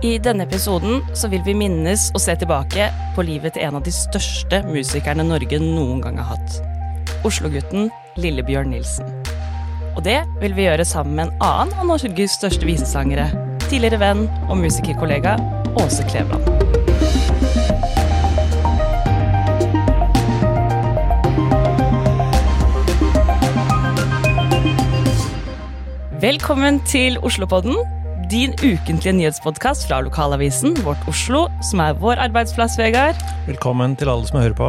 I denne episoden så vil vi minnes og se tilbake på livet til en av de største musikerne Norge noen gang har hatt. Oslo-gutten Lillebjørn Nilsen. Og det vil vi gjøre sammen med en annen av Norges største visesangere. Tidligere venn og musikerkollega Åse Kleveland. Velkommen til Oslopodden, din ukentlige nyhetspodkast fra lokalavisen Vårt Oslo, som er vår arbeidsplass, Vegard. Velkommen til alle som hører på.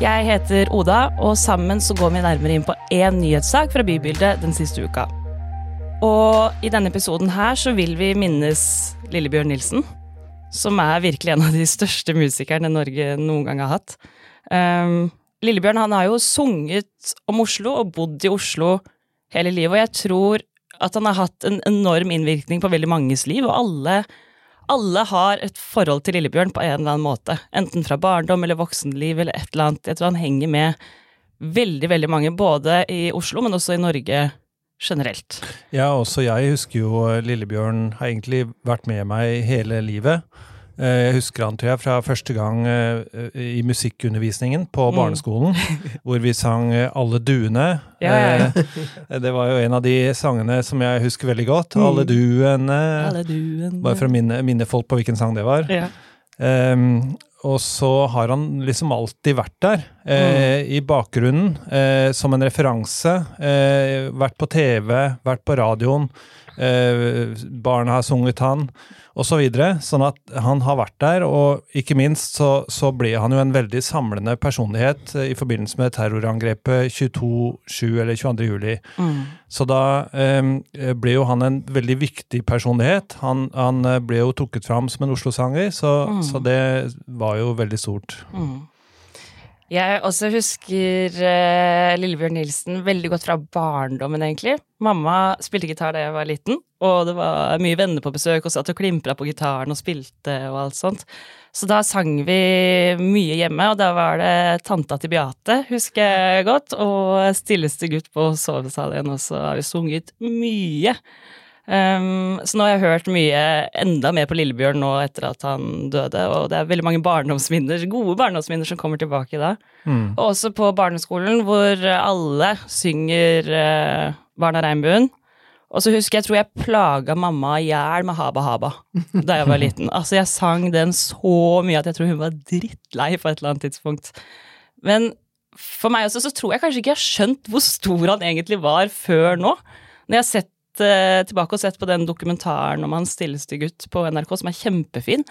Jeg heter Oda, og sammen så går vi nærmere inn på én nyhetssak fra bybildet den siste uka. Og i denne episoden her så vil vi minnes Lillebjørn Nilsen, som er virkelig en av de største musikerne Norge noen gang har hatt. Um, Lillebjørn han har jo sunget om Oslo og bodd i Oslo hele livet, og jeg tror at han har hatt en enorm innvirkning på veldig manges liv, og alle, alle har et forhold til Lillebjørn på en eller annen måte. Enten fra barndom eller voksenliv eller et eller annet. Jeg tror han henger med veldig, veldig mange, både i Oslo, men også i Norge generelt. Ja, også jeg husker jo Lillebjørn har egentlig vært med meg hele livet. Jeg husker han tror jeg fra første gang i musikkundervisningen på Mm. barneskolen, hvor vi sang Alle duene. Ja, ja, Eh, Det var jo en av de sangene som jeg husker veldig godt. Mm. Alle duene. Alle duene. Bare for å minne, minne folk på hvilken sang det var. ja. Um, og så har han liksom alltid vært der, eh, i bakgrunnen, eh, som en referanse. Eh, vært på TV, vært på radioen. Eh, barna har sunget han, osv. Så sånn at han har vært der, og ikke minst så, så ble han jo en veldig samlende personlighet eh, i forbindelse med terrorangrepet 22.7 eller 22. juli. Mm. Så da eh, ble jo han en veldig viktig personlighet. Han, han ble jo trukket fram som en Oslo-sanger, så, Mm. så det var jo veldig stort. Mm. Jeg også husker uh, Lillebjørn Nilsen veldig godt fra barndommen, egentlig. Mamma spilte gitar da jeg var liten, og det var mye venner på besøk og satt og klimpra på gitaren og spilte og alt sånt. Så da sang vi mye hjemme, og da var det tanta til Beate, husker jeg godt, og stilleste gutt på sovesalen, og så har vi sunget mye. Um, så nå har jeg hørt mye enda mer på Lillebjørn nå etter at han døde, og det er veldig mange barndomsminner, gode barndomsminner som kommer tilbake da. Mm. Og også på barneskolen hvor alle synger uh, Barna Regnbuen. Og så husker jeg, tror jeg plaga mamma i hjel med Haba Haba da jeg var liten. Altså jeg sang den så mye at jeg tror hun var drittlei på et eller annet tidspunkt. Men for meg også så tror jeg kanskje ikke jeg har skjønt hvor stor han egentlig var før nå. Når jeg har sett tilbake og sett på den dokumentaren om hans stilleste gutt på NRK, som er kjempefin.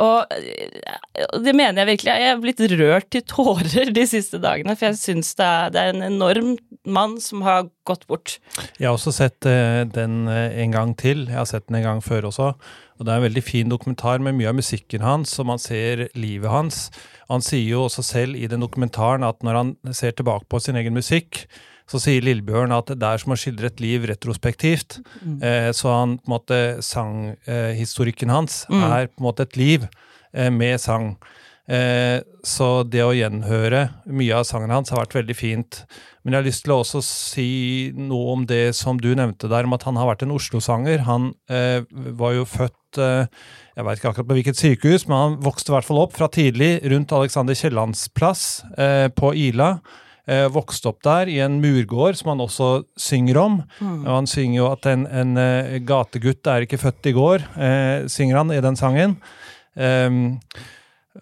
Og eh, det mener jeg virkelig. Jeg er blitt rørt til tårer de siste dagene, for jeg syns det, det er en enorm mann som har gått bort. Jeg har også sett eh, den eh, en gang til. Jeg har sett den en gang før også. Og det er en veldig fin dokumentar med mye av musikken hans, og man ser livet hans. Han sier jo også selv i den dokumentaren at når han ser tilbake på sin egen musikk, så sier Lillebjørn at det er som å skildre et liv retrospektivt. Eh, så han på en måte sanghistorikken hans Mm. er på en måte et liv eh, med sang. Eh, så det å gjenhøre mye av sangen hans har vært veldig fint. Men jeg har lyst til å også si noe om det som du nevnte der, om at han har vært en Oslo-sanger. Han eh, var jo født eh, jeg vet ikke akkurat på hvilket sykehus, men han vokste i hvert fall opp fra tidlig rundt Alexander Kiellands plass eh, på Ila. Eh, vokste opp der i en murgård, som han også synger om. Og han synger jo at en, en eh, gategutt er ikke født i går, eh, synger han i den sangen. Um,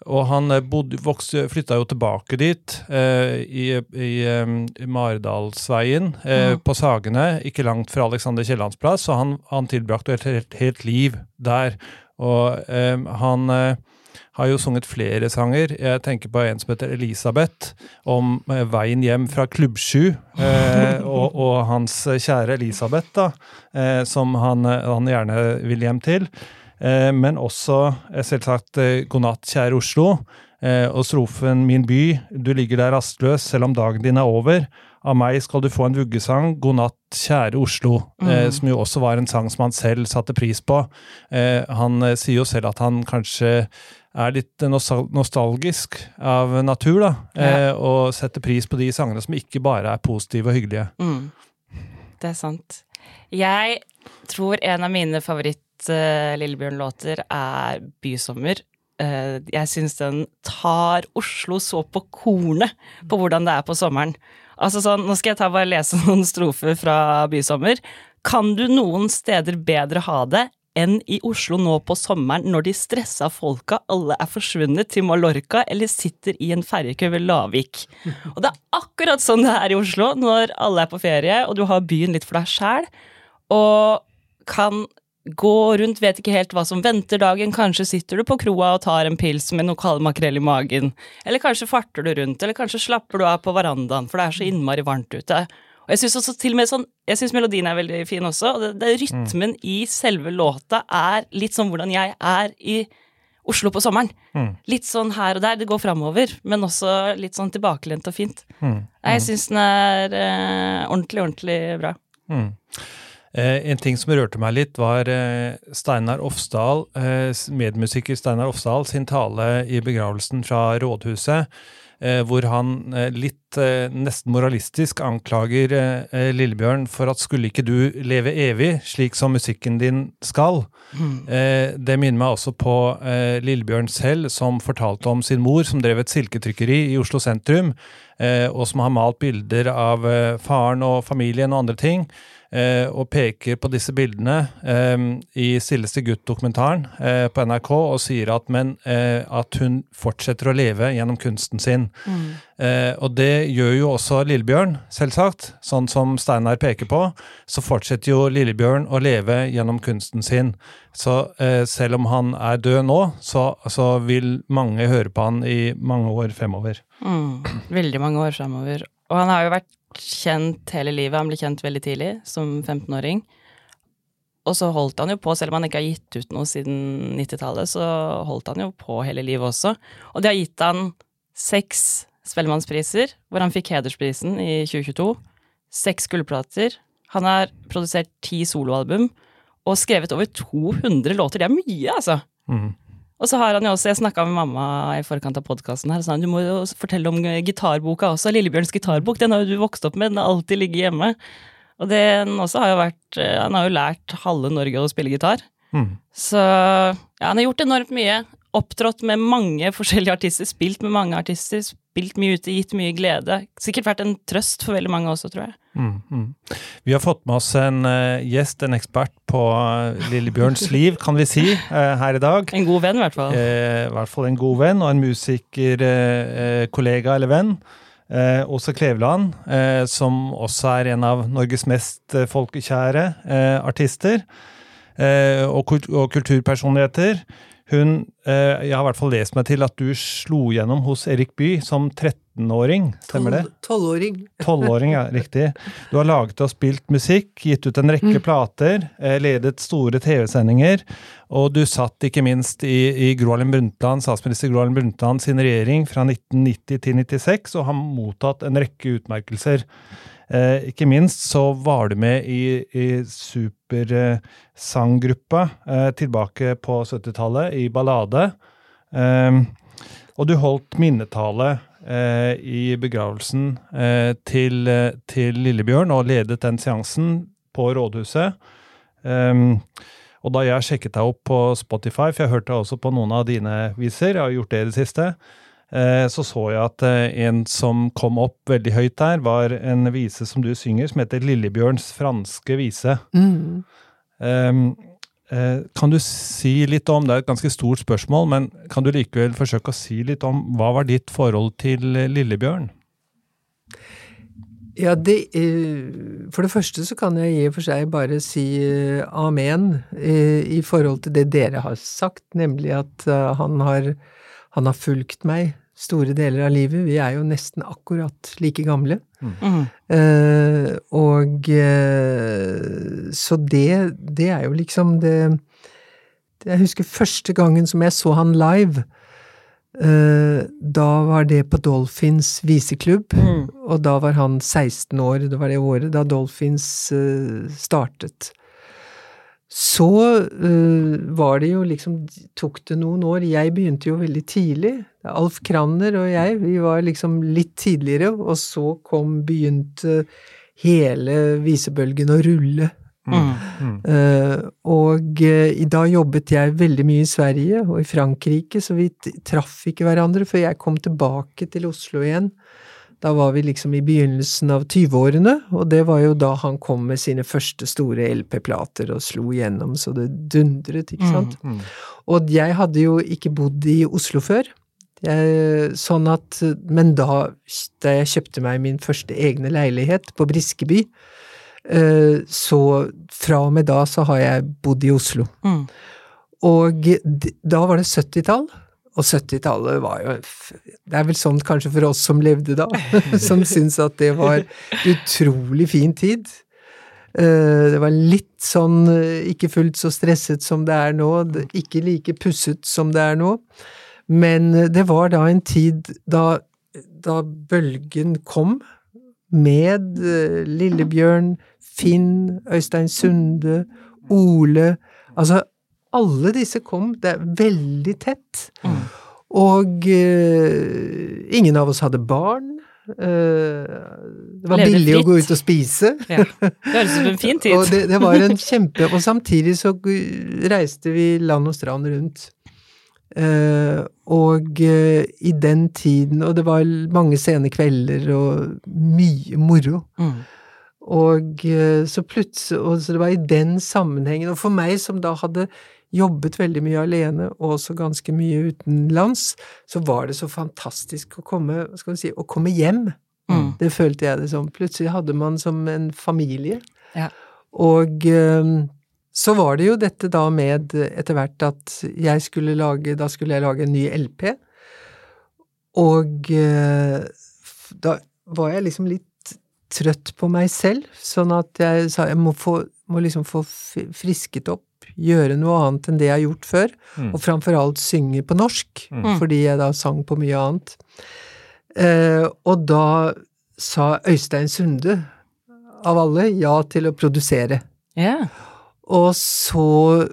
og han eh, bodde, vokste, flytta jo tilbake dit, eh, i, i i, Maridalsveien, eh, Mm. på Sagene, ikke langt fra Alexander Kiellands plass, så han, han tilbrakte et helt, helt liv der. Og eh, han har jo sunget flere sanger. Jeg tenker på en som heter Elisabeth, om eh, veien hjem fra Klubbsju, eh, og, og hans kjære Elisabeth, da, eh, som han, han gjerne vil hjem til. Eh, men også eh, selvsagt eh, God natt, kjære Oslo. Eh, og strofen Min by, du ligger der rastløs selv om dagen din er over. Av meg skal du få en vuggesang, God natt, kjære Oslo, eh, Mm. som jo også var en sang som han selv satte pris på. Eh, han eh, sier jo selv at han kanskje er litt nostalgisk av natur, da, eh, og setter pris på de sangene som ikke bare er positive og hyggelige. Mm. Det er sant. Jeg tror en av mine favoritt-Lillebjørn-låter er Bysommer. Jeg syns den tar Oslo så på kornet på hvordan det er på sommeren. Altså sånn, Nå skal jeg ta bare lese noen strofer fra Bysommer. Kan du noen steder bedre ha det enn i Oslo nå på sommeren når de stressa folka alle er forsvunnet til Mallorca eller sitter i en ferjekø ved Lavik? Og det er akkurat sånn det er i Oslo når alle er på ferie og du har byen litt for deg sjæl, og kan gå rundt, vet ikke helt hva som venter dagen, kanskje sitter du på kroa og tar en pils med noe kald makrell i magen, eller kanskje farter du rundt, eller kanskje slapper du av på verandaen, for det er så innmari varmt ute. Og jeg syns til og med sånn, jeg synes melodien er veldig fin også, og det, det, rytmen mm. i selve låta er litt sånn hvordan jeg er i Oslo på sommeren. Mm. Litt sånn her og der, det går framover, men også litt sånn tilbakelent og fint. Mm. Jeg mm. syns den er eh, ordentlig, ordentlig bra. Eh, en ting som rørte meg litt, var eh, Steinar Ofsdal, eh, medmusiker Steinar Ofsdal sin tale i begravelsen fra rådhuset. Eh, hvor han litt nesten moralistisk anklager Lillebjørn for at skulle ikke du leve evig, slik som musikken din skal? Mm. Det minner meg også på Lillebjørn selv, som fortalte om sin mor, som drev et silketrykkeri i Oslo sentrum, og som har malt bilder av faren og familien og andre ting og peker på disse bildene eh, i Stilleste gutt-dokumentaren eh, på NRK og sier at, men, eh, at hun fortsetter å leve gjennom kunsten sin. Mm. Eh, og det gjør jo også Lillebjørn, selvsagt. Sånn som Steinar peker på, så fortsetter jo Lillebjørn å leve gjennom kunsten sin. Så eh, selv om han er død nå, så, så, vil mange høre på han i mange år fremover. Mm. Veldig mange år fremover. Og han har jo vært kjent hele livet. Han ble kjent veldig tidlig, som 15-åring. Og så holdt han jo på, selv om han ikke har gitt ut noe siden 90-tallet, så holdt han jo på hele livet også. Og de har gitt han seks Spellemannspriser, hvor han fikk hedersprisen i 2022. Seks gullplater. Han har produsert ti soloalbum og skrevet over 200 låter. Det er mye, altså! Mm. Og så har han jo også, Jeg snakka med mamma i forkant av podkasten her, og sa han du må jo fortelle om gitarboka også. Lillebjørns gitarbok. Den har jo du vokst opp med, den har alltid ligget hjemme. Og den også har jo vært eh, Han har jo lært halve Norge å spille gitar. Mm. Så ja, han har gjort enormt mye. Opptrådt med mange forskjellige artister, spilt med mange artister, spilt mye ute, gitt mye glede. Sikkert vært en trøst for veldig mange også, tror jeg. Mm, mm. Vi har fått med oss en uh, gjest, en ekspert på uh, Lillebjørns liv, kan vi si, uh, her i dag. En god venn, i hvert fall. I hvert fall en god venn, og en musikerkollega eller venn. Åse Kleveland, som også er en av Norges mest folkekjære artister og kulturpersonligheter. Hun eh, Jeg har i hvert fall lest meg til at du slo gjennom hos Erik Bye som 13-åring, stemmer det? Tolvåring. Tolvåring, ja, riktig. Du har laget og spilt musikk, gitt ut en rekke mm. plater, eh, ledet store TV-sendinger, og du satt ikke minst i, i Gro Harlem Brundtland, statsminister Gro Harlem Brundtland sin regjering fra 1990 til 1996, og har mottatt en rekke utmerkelser. Eh, ikke minst så var du med i, i supersanggruppa eh, tilbake på 70-tallet, i Ballade. Eh, og du holdt minnetale eh, i begravelsen eh, til, til, Lillebjørn, og ledet den seansen på rådhuset. Eh, og da jeg sjekket deg opp på Spotify, for jeg hørte også på noen av dine viser, jeg har gjort det i det siste, så så jeg at eh, en som kom opp veldig høyt der, var en vise som du synger, som heter Lillebjørns franske vise. Mm. Um, kan du si litt om, Det er et ganske stort spørsmål, men kan du likevel forsøke å si litt om hva var ditt forhold til Lillebjørn? Ja, det, For det første så kan jeg i og for seg bare si amen i forhold til det dere har sagt, nemlig at han har han har fulgt meg store deler av livet. Vi er jo nesten akkurat like gamle. Mm. Uh, og uh, Så det, det er jo liksom det Jeg husker første gangen som jeg så han live. Uh, da var det på Dolphins viseklubb, mm. og da var han 16 år. Det var det året da Dolphins startet. Så uh, var det jo liksom Tok det noen år. Jeg begynte jo veldig tidlig. Alf Kranner og jeg, vi var liksom litt tidligere, og så kom begynte hele visebølgen å rulle Mm. Mm. Uh, og uh, da jobbet jeg veldig mye i Sverige og i Frankrike, så vi traff ikke hverandre før jeg kom tilbake til Oslo igjen. Da var vi liksom i begynnelsen av 20-årene, og det var jo da han kom med sine første store LP-plater og slo igjennom så det dundret, ikke Mm. sant. Mm. Og jeg hadde jo ikke bodd i Oslo før. Jeg, sånn at, men da, da jeg kjøpte meg min første egne leilighet på Briskeby, eh, så fra og med da så har jeg bodd i Oslo. Mm. Og da var det 70-tall, og 70-tallet var jo Det er vel sånn kanskje for oss som levde da, som syns at det var utrolig fin tid. Eh, Det var litt sånn eh, ikke fullt så stresset som det er nå, ikke like pusset som det er nå. Men eh, det var da en tid da, da bølgen kom, med Lillebjørn, Finn, Øystein Sunde, Ole Altså, alle disse kom det er veldig tett. Mm. Og uh, ingen av oss hadde barn. Uh, det var Levde billig å gå ut og spise. Ja. Det høres ut som en fin tid. Og det, det var en kjempe Og samtidig så reiste vi land og strand rundt. Uh, og i den tiden Og det var mange sene kvelder og mye moro. Mm. Og så plutselig og Så det var i den sammenhengen. Og for meg som da hadde jobbet veldig mye alene, og også ganske mye utenlands, så var det så fantastisk å komme, skal vi si, å komme hjem. Mm. Det følte jeg det som. Plutselig hadde man som en familie. Ja. Og eh, så var det jo dette da med etter hvert at jeg skulle lage Da skulle jeg lage en ny LP. Og eh, da var jeg liksom litt trøtt på meg selv, sånn at jeg sa jeg må, få, må liksom få frisket opp, gjøre noe annet enn det jeg har gjort før, Mm. og framfor alt synge på norsk, Mm. fordi jeg da sang på mye annet. Eh, og da sa Øystein Sunde, av alle, ja til å produsere. Yeah. Og så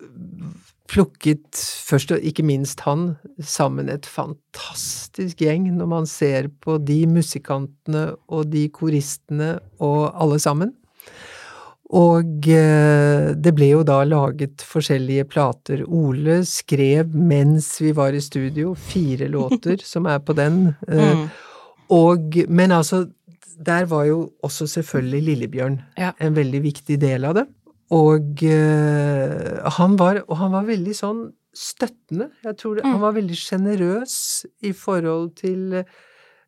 plukket først og ikke minst han sammen et fantastisk gjeng når man ser på de musikantene og de koristene og alle sammen. Og eh, det ble jo da laget forskjellige plater. Ole skrev mens vi var i studio fire låter som er på den. eh, Mm. og, men altså, der var jo også selvfølgelig Lillebjørn Ja. en veldig viktig del av det. Og eh, han var, og han var veldig sånn støttende. Jeg tror det, Mm. han var veldig sjenerøs i forhold til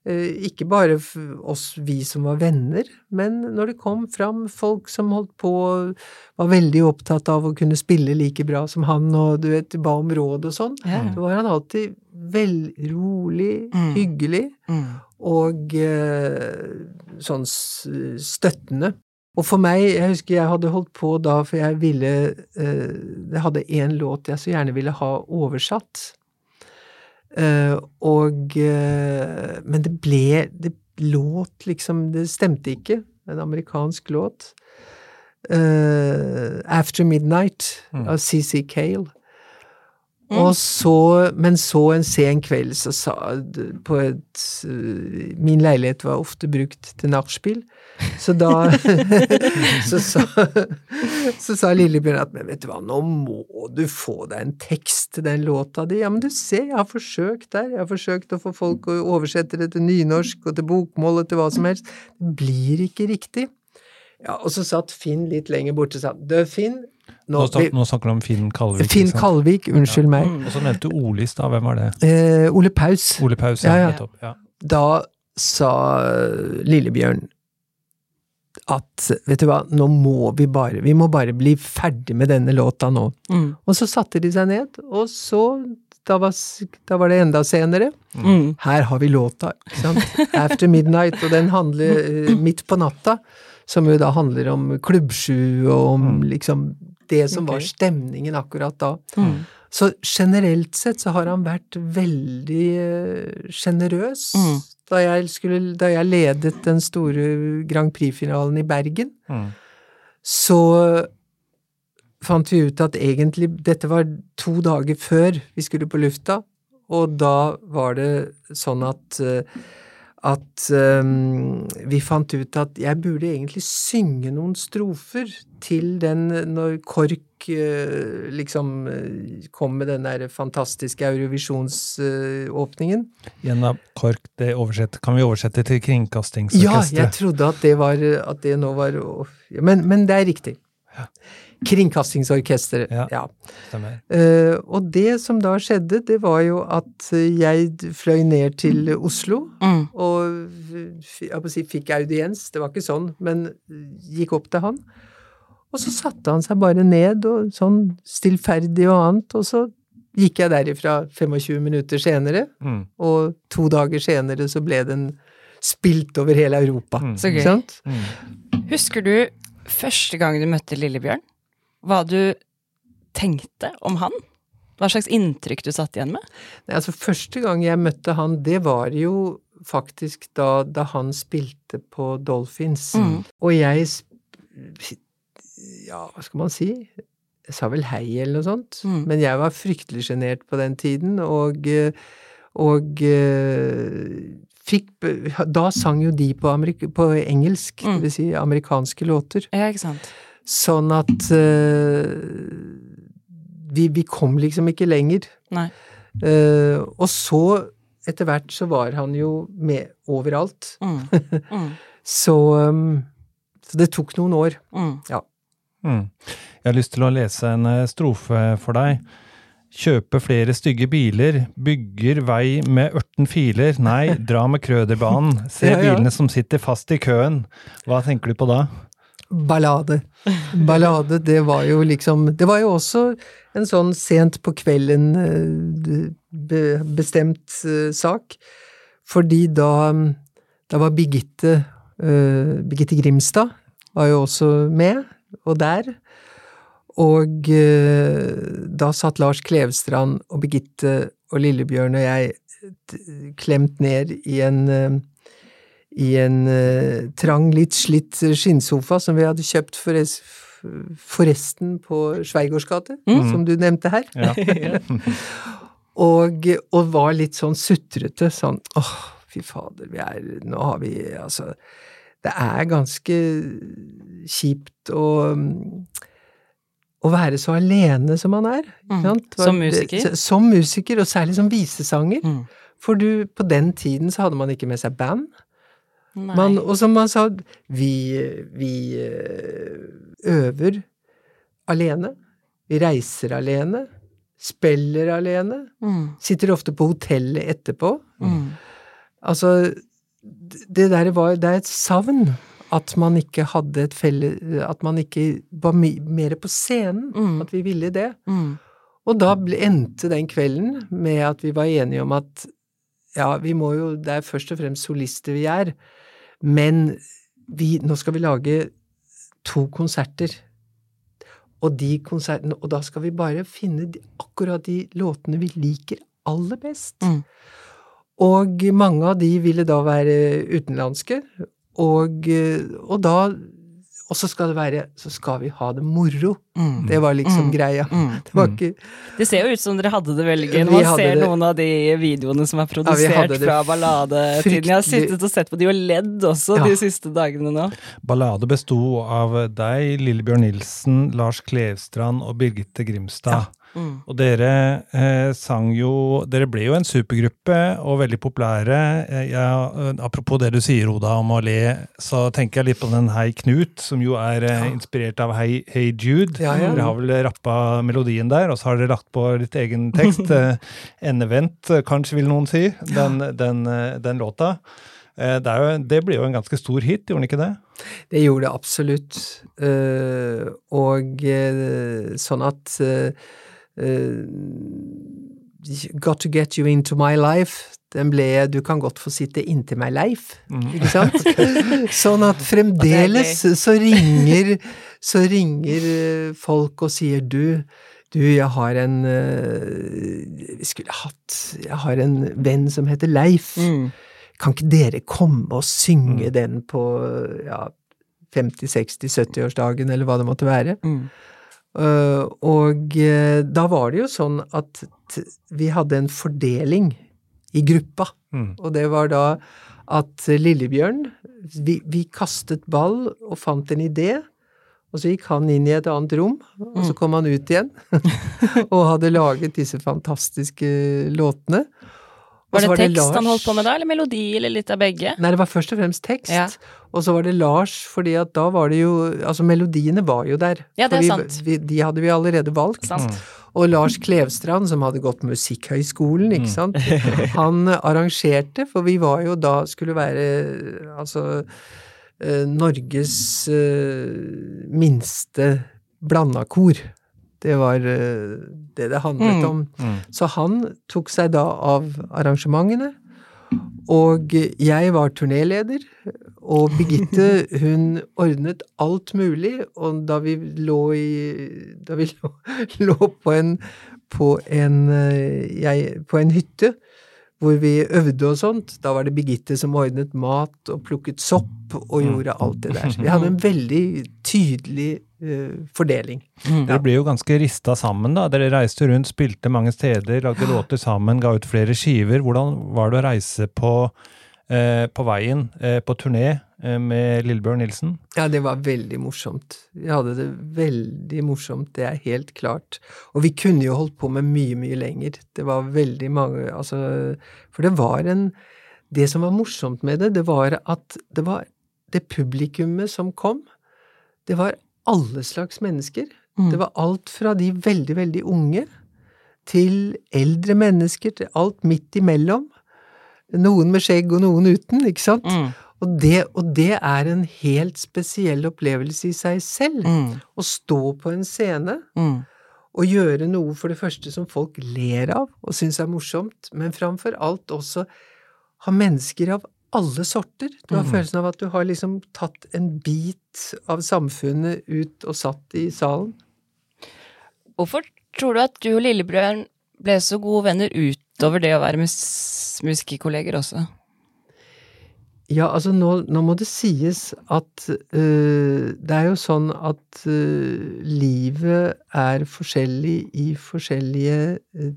ikke bare oss vi som var venner, men når det kom fram folk som holdt på, var veldig opptatt av å kunne spille like bra som han, og du vet, ba om råd og sånn, Ja. så var han alltid vel rolig, Mm. hyggelig Mm. og eh, sånn støttende. Og for meg, jeg husker jeg hadde holdt på da, for jeg ville eh, Jeg hadde én låt jeg så gjerne ville ha oversatt. Eh, og eh, Men det ble Det låt liksom Det stemte ikke. En amerikansk låt. Uh, After Midnight Mm. av CC Cale. Mm. Og så, men så en sen kveld så sa på et Min leilighet var ofte brukt til nachspiel, så da så, sa, så sa Lillebjørn at men vet du hva, nå må du få deg en tekst til den låta di. Ja, men du ser, jeg har forsøkt der, jeg har forsøkt å få folk å oversette det til nynorsk og til bokmål og til hva som helst. Det blir ikke riktig. Ja, og så satt Finn litt lenger borte og sa du Finn, nå, Nå, snak, nå snakker du om Finn Kalvik. Finn? Kalvik, unnskyld meg. Mm. Og så nevnte du Ole i stad. Hvem var det? Eh, Ole Paus. Ole Paus. Ja, ja. Ja. Da sa Lillebjørn at vet du hva, nå må vi bare, vi må bare bli ferdig med denne låta nå. Mm. Og så satte de seg ned, og så, da var, da var det enda senere. Mm. Her har vi låta, ikke sant? After Midnight, og den handler eh, midt på natta, som jo da handler om klubbsju og om liksom det som var stemningen akkurat da. Mm. Så generelt sett så har han vært veldig eh, sjenerøs. Mm. Da, jeg skulle- da jeg ledet den store Grand Prix-finalen i Bergen, Mm. så fant vi ut at egentlig Dette var to dager før vi skulle på lufta, og da var det sånn at eh, at um, vi fant ut at jeg burde egentlig synge noen strofer til den når KORK uh, liksom uh, kom med den der fantastiske Eurovisjonsåpningen. Uh, Gjennom KORK, det oversett, kan vi oversette til Kringkastingsorkesteret? Ja, jeg trodde at det, var, at det nå var men, men det er riktig. Ja. Kringkastingsorkesteret. Ja. ja. Uh, og det som da skjedde, det var jo at jeg fløy ned til Oslo mm. og jeg si, fikk audiens. Det var ikke sånn, men gikk opp til han. Og så satte han seg bare ned og sånn stillferdig og annet, og så gikk jeg derifra 25 minutter senere, mm. og to dager senere så ble den spilt over hele Europa. Mm. Så gøy. Mm. Husker du første gang du møtte Lillebjørn? Hva du tenkte om han? Hva slags inntrykk du satt igjen med? Nei, altså Første gang jeg møtte han, det var jo faktisk da, da han spilte på Dolphins. Mm. Og jeg Ja, hva skal man si? Jeg sa vel hei, eller noe sånt. Mm. Men jeg var fryktelig sjenert på den tiden, og, og fikk Da sang jo de på, på engelsk, mm. dvs. si amerikanske låter. Ja, ikke sant. Sånn at uh, vi, vi, kom liksom ikke lenger. Nei. Uh, og så, etter hvert, så var han jo med overalt. Mm. Mm. så, um, så, det tok noen år. Mm. Ja. Mm. Jeg har lyst til å lese en strofe for deg. Kjøpe flere stygge biler, bygger vei med ørten filer, nei, dra med Krøderbanen, se ja, ja. bilene som sitter fast i køen. Hva tenker du på da? Ballade. Ballade, det var jo liksom Det var jo også en sånn sent på kvelden eh, bestemt eh, sak, fordi da, da var Birgitte uh, Birgitte Grimstad var jo også med, og der. Og da satt Lars Klevstrand og Birgitte og Lillebjørn og jeg klemt ned i en i en uh, trang, litt slitt skinnsofa som vi hadde kjøpt forres, forresten på Sveigårds gate, mm. som du nevnte her. Ja. og, og, var litt sånn sutrete, sånn åh, fy fader, vi er Nå har vi altså Det er ganske kjipt å å være så alene som man er. Mm. Som musiker? Som musiker, og særlig som visesanger. Mm. For du, på den tiden så hadde man ikke med seg band. Man, og som man sa, vi, vi eh, øver alene. Vi reiser alene. Spiller alene. Mm. Sitter ofte på hotellet etterpå. Mm. Altså, det der var Det er et savn at man ikke hadde et felle At man ikke var mer på scenen. Mm. At vi ville det. Mm. Og da endte den kvelden med at vi var enige om at ja, vi må jo Det er først og fremst solister vi er. Men vi, nå skal vi lage to konserter. Og de konsertene Og da skal vi bare finne akkurat de låtene vi liker aller best. Mm. Og mange av de ville da være utenlandske. Og, og da og så skal det være Så skal vi ha det moro. Mm. Det var liksom mm. greia. Mm. Det var ikke Det ser jo ut som dere hadde det veldig gøy når man ser det. noen av de videoene som er produsert ja, fra balladetiden. Jeg har sittet og sett på de og ledd også ja. de siste dagene nå. Ballade besto av deg, Lillebjørn Nilsen, Lars Klevstrand og Birgitte Grimstad. Ja. Mm. Og dere eh, sang jo Dere ble jo en supergruppe og veldig populære. Jeg, eh, apropos det du sier, Oda, om å le, så tenker jeg litt på den Hei Knut, som jo er ja. inspirert av Hey, hey Jude. Ja, ja. Dere har vel rappa melodien der, og så har dere lagt på litt egen tekst. Eh, endevendt, kanskje vil noen si, den, den, den låta. Det, jo, det, ble jo en ganske stor hit, gjorde den ikke det? Det gjorde det absolutt. og sånn at Got to get you into my life. Den ble Du kan godt få sitte inntil meg, Leif. Mm. Ikke sant? sånn at fremdeles så ringer, så ringer eh, folk og sier du du, jeg har en Vi uh, skulle hatt Jeg har en venn som heter Leif. Mm. Kan ikke dere komme og synge mm. den på ja, 50-, 60-, 70-årsdagen, eller hva det måtte være? Mm. Uh, og uh, da var det jo sånn at vi hadde en fordeling i gruppa. Mm. Og det var da at Lillebjørn vi, vi kastet ball og fant en idé. Og så gikk han inn i et annet rom, og så kom han ut igjen. og hadde laget disse fantastiske låtene. Og Var det tekst Lars- han holdt på med da, eller melodi, eller litt av begge? Nei, det var først og fremst tekst. Ja. Og så var det Lars, fordi at da var det jo Altså, melodiene var jo der. Ja, det er vi- sant. Vi, de hadde vi allerede valgt. Sant? Og Lars Klevstrand, som hadde gått Musikkhøgskolen, ikke sant, han arrangerte, for vi var jo da skulle være altså eh, Norges eh, minste blandakor. Det var eh, det det handlet Mm. om. Så han tok seg da av arrangementene. Og jeg var turnéleder, og Birgitte hun ordnet alt mulig, og da vi lå i Da vi lå, lå på en på en, eh, jeg, på en hytte hvor vi øvde og sånt, da var det Birgitte som ordnet mat og plukket sopp og gjorde alt det der. Så vi hadde en veldig tydelig uh, fordeling. Dere ble jo ganske rista sammen, da. Dere reiste rundt, spilte mange steder, lagde låter sammen, ga ut flere skiver. Hvordan var det å reise på, på veien, eh, på turné, eh, med Lillebjørn Nilsen? Ja, det var veldig morsomt. Vi hadde det veldig morsomt, det er helt klart. Og vi kunne jo holdt på med mye, mye lenger. Det var veldig mange Altså, for det var en Det som var morsomt med det, det var at det var det publikummet som kom, det var alle slags mennesker. Mm. Det var alt fra de veldig, veldig unge til eldre mennesker, til alt midt imellom. Noen med skjegg og noen uten, ikke sant? Mm. Og det, og det er en helt spesiell opplevelse i seg selv. Mm. Å stå på en scene Mm. og gjøre noe for det første som folk ler av og syns er morsomt, men framfor alt også ha mennesker av alle sorter. Du har følelsen av at du har liksom tatt en bit av samfunnet ut og satt i salen. Hvorfor tror du at du og Lillebrødren ble så gode venner utover det å være mus musikerkolleger også? Ja, altså nå, nå må det sies at øh, det er jo sånn at øh, livet er forskjellig i forskjellige øh,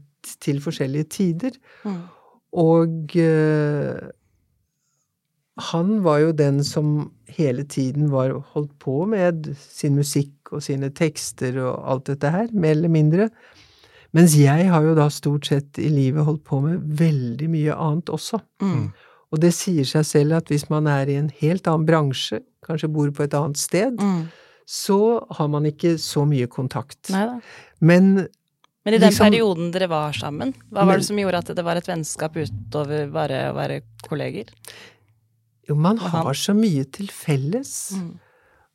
til forskjellige tider. Mm. Og øh, han var jo den som hele tiden var holdt på med sin musikk og sine tekster og alt dette her, mer eller mindre. Mens jeg har jo da stort sett i livet holdt på med veldig mye annet også. Mm. Og det sier seg selv at hvis man er i en helt annen bransje, kanskje bor på et annet sted, Mm. så har man ikke så mye kontakt. Neida. Men Men i den Liksom- perioden dere var sammen, hva var Men- det som gjorde at det var et vennskap utover bare å være kolleger? jo, man har så mye til felles. Mm.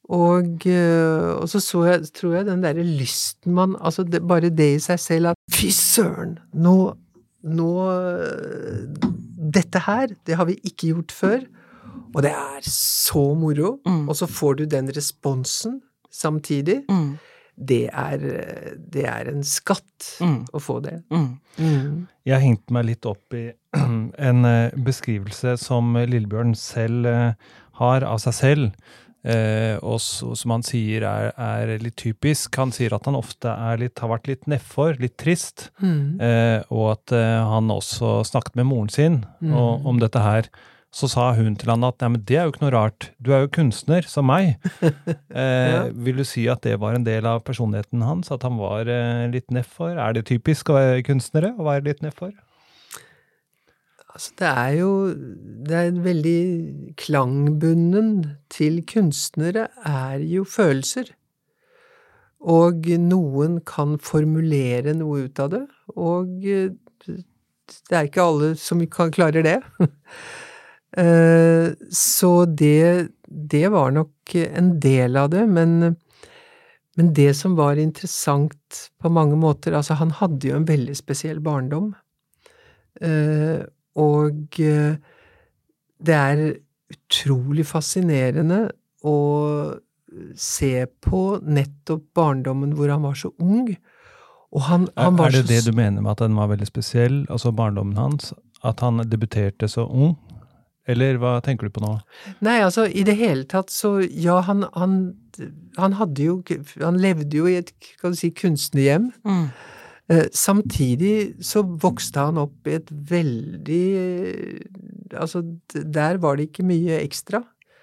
Og, øh, og så så jeg, tror jeg den derre lysten man Altså det, bare det i seg selv at fy søren, nå, nå øh, Dette her, det har vi ikke gjort før. Og det er så moro. Mm. Og så får du den responsen samtidig. Mm. Det er, øh, det er en skatt Mm. å få det. Mm. Mm. Jeg hengte meg litt opp i en eh, beskrivelse som Lillebjørn selv eh, har av seg selv, eh, og så- som han sier er, er litt typisk. Han sier at han ofte er litt, har vært litt nedfor, litt trist, Mm. eh, og at eh, han også snakket med moren sin og, Mm. om dette her. Så sa hun til han at nei, men det er jo ikke noe rart, du er jo kunstner, som meg. Eh, Ja. Vil du si at det var en del av personligheten hans, at han var eh, litt nedfor? Er det typisk å være kunstnere å være litt nedfor? Altså, det er jo Det er veldig Klangbunnen til kunstnere er jo følelser. Og noen kan formulere noe ut av det, og eh, det er ikke alle som kan klare det. Eh, Så det, det var nok en del av det, men, men det som var interessant på mange måter Altså, han hadde jo en veldig spesiell barndom. Og eh, det er utrolig fascinerende å se på nettopp barndommen hvor han var så ung. Og han, han var er det så det du mener med at den var veldig spesiell, altså barndommen hans? At han debuterte så ung? Eller hva tenker du på nå? Nei, altså, i det hele tatt så Ja, han, han, han hadde jo Han levde jo i et, kan du si, kunstnerhjem. Mm. Eh, samtidig så vokste han opp i et veldig Altså, der var det ikke mye ekstra.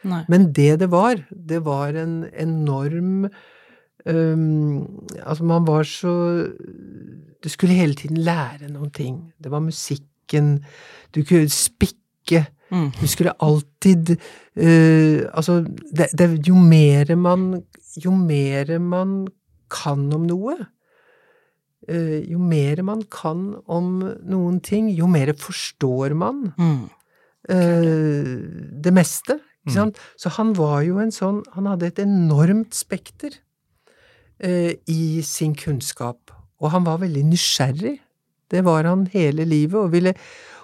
Nei. Men det det var, det var en enorm um, Altså, man var så Du skulle hele tiden lære noen ting. Det var musikken. Du kunne spikke. Mm. Du skulle alltid uh, Altså, det, det, jo mer man Jo mer man kan om noe, jo mer man kan om noen ting, jo mer forstår man Mm. uh, det meste. Sant? Så han var jo en sånn Han hadde et enormt spekter uh, i sin kunnskap. Og han var veldig nysgjerrig. Det var han hele livet, og ville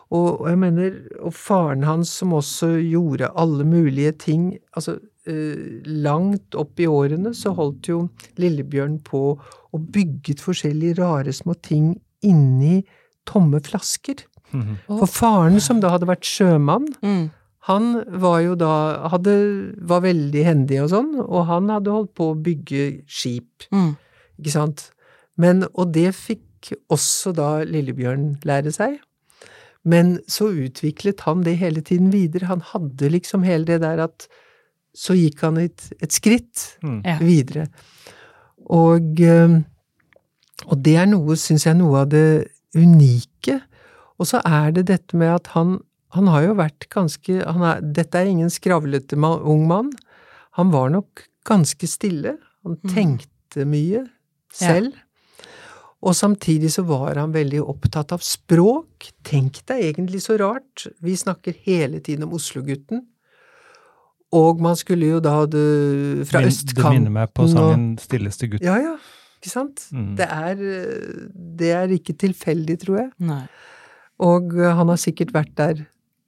og, og jeg mener, og faren hans som også gjorde alle mulige ting Altså, eh, langt opp i årene så holdt jo Lillebjørn på og bygget forskjellige rare små ting inni tomme flasker. Mhm. For faren, som da hadde vært sjømann, Mm. han var jo da hadde, var veldig hendig og sånn, og han hadde holdt på å bygge skip, Mm. ikke sant? Men, og det fikk også da Lillebjørn lære seg. Men så utviklet han det hele tiden videre. Han hadde liksom hele det der at så gikk han et, et skritt Mm. Videre. Og, eh, og det er noe, syns jeg, noe av det unike. Og så er det dette med at han, han har jo vært ganske han er, Dette er ingen skravlete man, ung mann. Han var nok ganske stille. Han Mm. tenkte mye selv. Og samtidig så var han veldig opptatt av språk. Tenk deg egentlig så rart. Vi snakker hele tiden om Oslo-gutten. Og man skulle jo da det, fra Min- østkanten Det minner meg på og- sangen 'Stilleste gutt'. Ja, ja. Ikke sant? Mm. Det, er, det er ikke tilfeldig, tror jeg. Nei. Og eh, han har sikkert vært der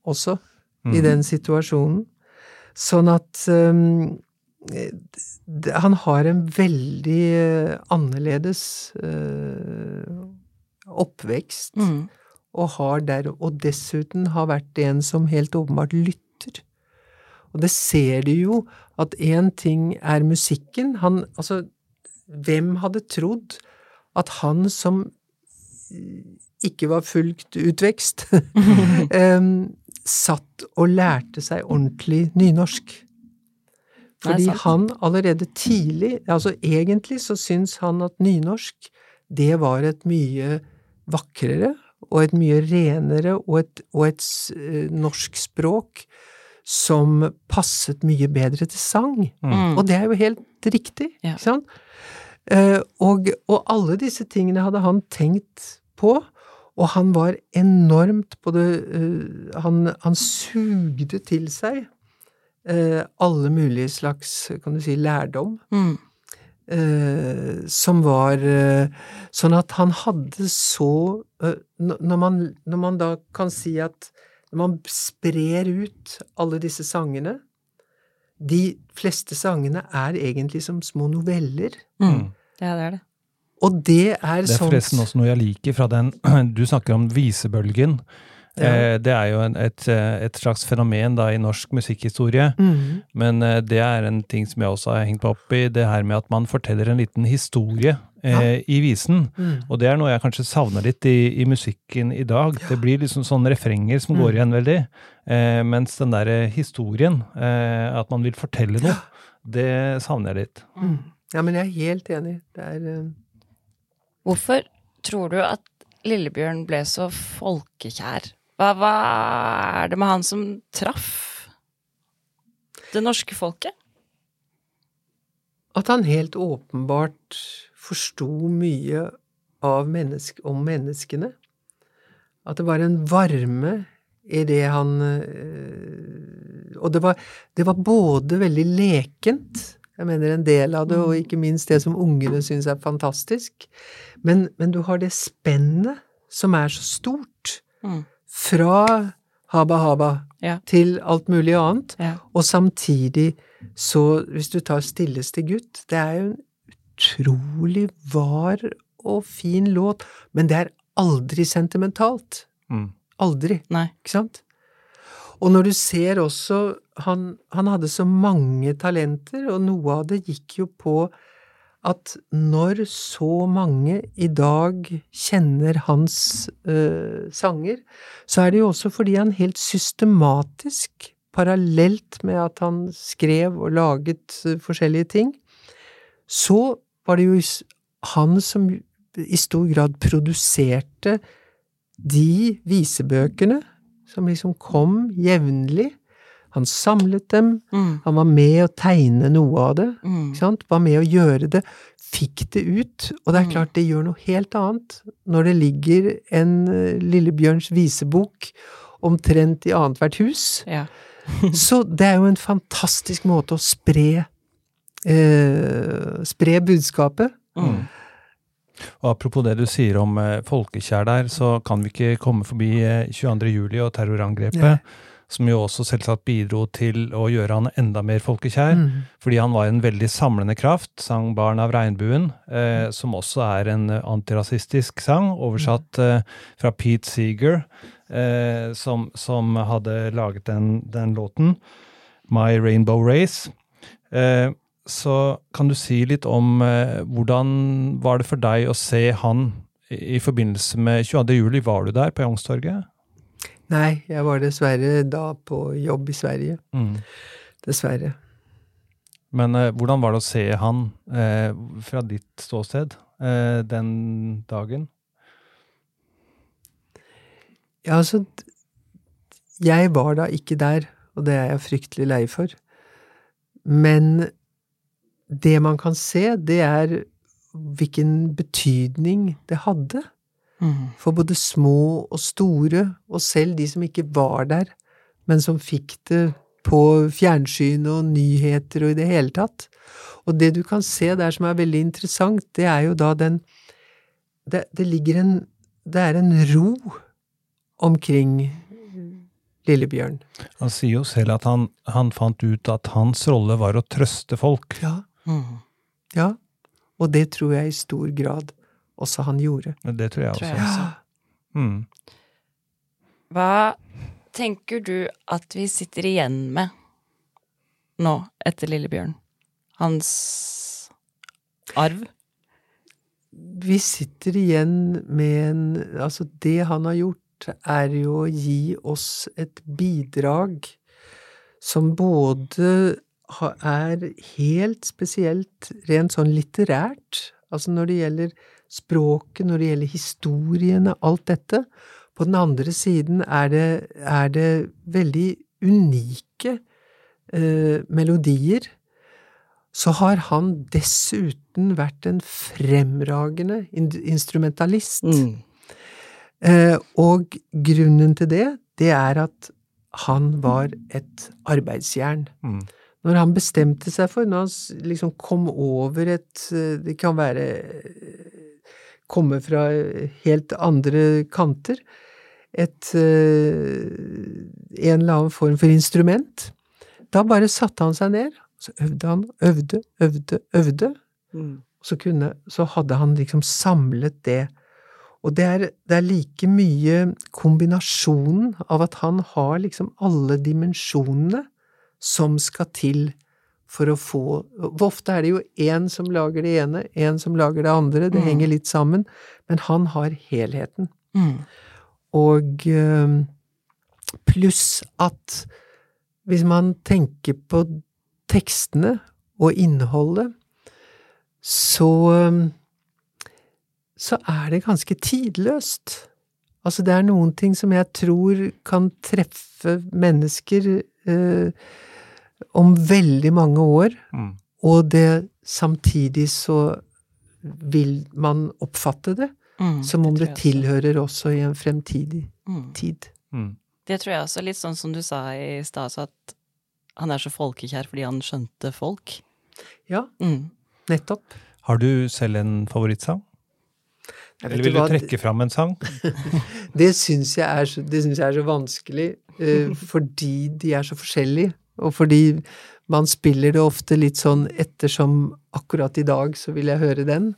også, i Mm. den situasjonen. Sånn at um, han har en veldig eh, annerledes uh, oppvekst, Mm. og har der, og dessuten har vært en som helt åpenbart lytter. Og det ser du jo, at én ting er musikken. Han, altså, hvem hadde trodd at han som eh, ikke var fullt utvekst, satt og lærte seg ordentlig nynorsk. Fordi han allerede tidlig, altså egentlig så syns han at nynorsk, det var et mye vakrere og et mye renere og et, og et eh, norsk språk som passet mye bedre til sang. Mm. Og det er jo helt riktig, Ja. ikke sant? Eh, og, og alle disse tingene hadde han tenkt på, og han var enormt på det eh, han, han sugde til seg eh, alle mulige slags, kan du si, lærdom. Mm. Eh, som var eh, Sånn at han hadde så eh, når, man, når man da kan si at når man sprer ut alle disse sangene De fleste sangene er egentlig som små noveller. Mm. Ja, det er det. Og det er, sånn Det er sånt forresten også noe jeg liker fra den Du snakker om visebølgen. Ja. Eh, Det er jo en, et, eh, et slags fenomen da i norsk musikkhistorie. mm. Men eh, det er en ting som jeg også har hengt meg opp i, det her med at man forteller en liten historie eh, i visen. Mm. Og det er noe jeg kanskje savner litt i, i musikken i dag. Det blir liksom sånne refrenger som Mm. går igjen veldig. Eh, mens den derre historien, eh, at man vil fortelle noe, det savner jeg litt. Mhm. Ja, men jeg er helt enig. Det er uh... Hvorfor tror du at Lillebjørn ble så folkekjær? Hva, hva er det med han som traff det norske folket? At han helt åpenbart forsto mye av mennesk, om menneskene. At det var en varme i det han øh, Og det var, det var både veldig lekent, jeg mener en del av det, og ikke minst det som ungene syns er fantastisk, men, men du har det spennet som er så stort. Mm. Fra Haba Haba Ja. til alt mulig annet. Ja. Og samtidig så, hvis du tar Stilleste gutt, det er jo en utrolig var og fin låt, men det er aldri sentimentalt. Mm. Aldri, Nei. ikke sant? Og når du ser også han, han hadde så mange talenter, og noe av det gikk jo på at når så mange i dag kjenner hans øh, sanger, så er det jo også fordi han helt systematisk, parallelt med at han skrev og laget øh, forskjellige ting, så var det jo han som i stor grad produserte de visebøkene som liksom kom jevnlig. Han samlet dem, Mm. han var med å tegne noe av det, Mm. ikke sant? var med å gjøre det, fikk det ut, og det er Mm. klart det gjør noe helt annet når det ligger en eh, Lillebjørns visebok omtrent i annethvert hus. Ja. Så det er jo en fantastisk måte å spre eh, spre budskapet. Mm. Og apropos det du sier om eh, folkekjær der, så kan vi ikke komme forbi eh, 22. juli og terrorangrepet. Nei. Som jo også selvsagt bidro til å gjøre han enda mer folkekjær. Mm. Fordi han var en veldig samlende kraft. Sang 'Barn av regnbuen', eh, som også er en eh, antirasistisk sang, oversatt eh, fra Pete Seeger, eh, som, som hadde laget den, den låten. 'My Rainbow Race'. Eh, så kan du si litt om eh, hvordan var det for deg å se han i, i forbindelse med 22. juli? Var du der på Youngstorget? Nei, jeg var dessverre da på jobb i Sverige. Mm. Dessverre. Men eh, hvordan var det å se han eh, fra ditt ståsted eh, den dagen? Ja, altså Jeg var da ikke der, og det er jeg fryktelig lei for. Men det man kan se, det er hvilken betydning det hadde Mm. for både små og store, og selv de som ikke var der, men som fikk det på fjernsyn og nyheter og i det hele tatt. Og det du kan se der som er veldig interessant, det er jo da den Det, det ligger en Det er en ro omkring Lillebjørn. Han sier jo selv at han, han fant ut at hans rolle var å trøste folk. Ja. Mm. Ja. Og det tror jeg i stor grad også han gjorde. Det tror jeg Tror også. jeg også. Mm. Hva tenker du at vi sitter igjen med nå, etter Lillebjørn? Hans arv? Vi sitter igjen med en Altså, det han har gjort, er jo å gi oss et bidrag som både er helt spesielt rent sånn litterært, altså når det gjelder språket, når det gjelder historiene, alt dette. På den andre siden er det, er det veldig unike eh, melodier. Så har han dessuten vært en fremragende instrumentalist. Mm. Eh, og grunnen til det, det er at han var et arbeidsjern. Mm. Når han bestemte seg for, når han liksom kom over et eh, Det kan være Komme fra helt andre kanter. Et eh, En eller annen form for instrument. Da bare satte han seg ned, så øvde han, øvde, øvde, øvde. Mm. Så, kunne, så hadde han liksom samlet det. Og det er, det er like mye kombinasjonen av at han har liksom alle dimensjonene som skal til for å få for Ofte er det jo én som lager det ene, én som lager det andre, det Mm. henger litt sammen, men han har helheten. Mm. Og pluss at hvis man tenker på tekstene og innholdet, så så er det ganske tidløst. Altså, det er noen ting som jeg tror kan treffe mennesker eh, om veldig mange år, Mm. og det samtidig så vil man oppfatte det Mm. som om det, det tilhører også. også i en fremtidig Mm. tid. Mm. Det tror jeg også. Litt sånn som du sa i stad, så at han er så folkekjær fordi han skjønte folk. Ja, Mm. nettopp. Har du selv en favorittsang? Eller vil du trekke fram en sang? Det syns jeg, jeg er så vanskelig, uh, fordi de er så forskjellige, og fordi man spiller det ofte litt sånn ettersom akkurat i dag så vil jeg høre den.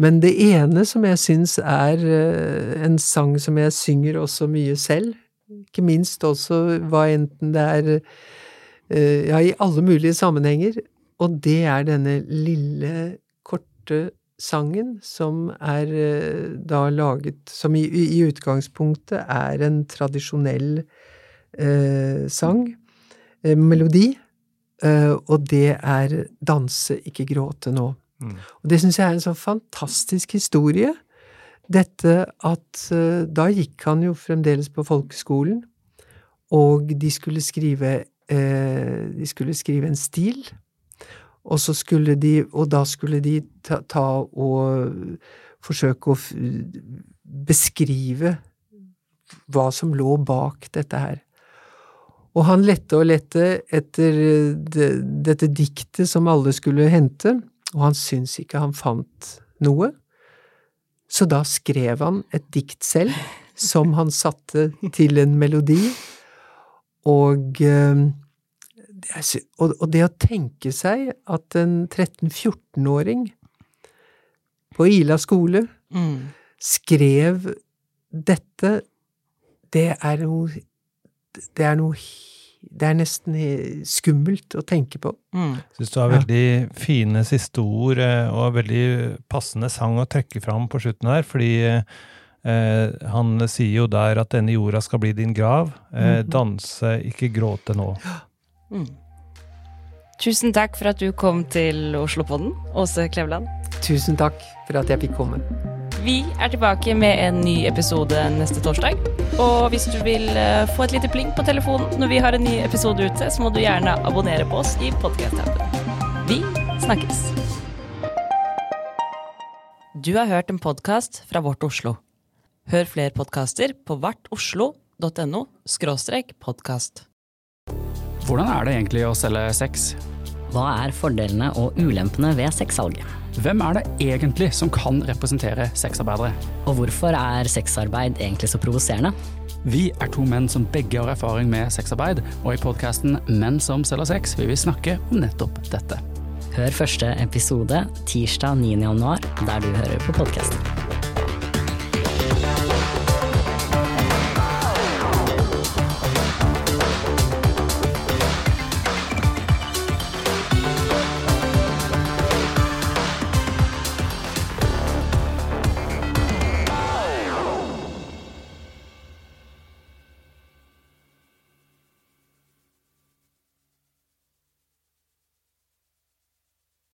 Men det ene som jeg syns er eh, en sang som jeg synger også mye selv, ikke minst også hva enten det er eh, ja, i alle mulige sammenhenger, og det er denne lille, korte sangen, som er eh, da laget Som i, i utgangspunktet er en tradisjonell eh, sang, melodi, eh, og det er Danse, ikke gråte nå. Mm. Og det syns jeg er en sånn fantastisk historie. Dette at eh, da gikk han jo fremdeles på folkeskolen, og de skulle skrive eh, De skulle skrive en stil. Og så skulle de Og da skulle de ta, ta og forsøke å beskrive hva som lå bak dette her. Og han lette og lette etter det, dette diktet som alle skulle hente, og han syntes ikke han fant noe. Så da skrev han et dikt selv, som han satte til en melodi, og eh, og det å tenke seg at en 13-14-åring på Ila skole Mm. skrev dette, det er noe Det er noe Det er nesten skummelt å tenke på. Mm. Syns du har Ja. veldig fine siste ord, eh, og veldig passende sang å trekke fram på slutten her, fordi eh, han sier jo der at denne jorda skal bli din grav. Eh, Mhm. Danse, ikke gråte nå. Mm. Tusen takk for at du kom til Oslopodden, Åse Kleveland. Tusen takk for at jeg fikk komme. Vi er tilbake med en ny episode neste torsdag. Og hvis du vil eh, få et lite pling på telefonen når vi har en ny episode ute, så må du gjerne abonnere på oss i podcast-appen. Vi snakkes! Du har hørt en podkast fra Vårt Oslo. Hør flere podkaster på vartoslo.no skråstrek podkast. Hvordan er det egentlig å selge sex? Hva er fordelene og ulempene ved sexsalget? Hvem er det egentlig som kan representere sexarbeidere? Og hvorfor er sexarbeid egentlig så provoserende? Vi er to menn som begge har erfaring med sexarbeid, og i podkasten Menn som selger sex vil vi snakke om nettopp dette. Hør første episode tirsdag 9. januar, der du hører på podkast.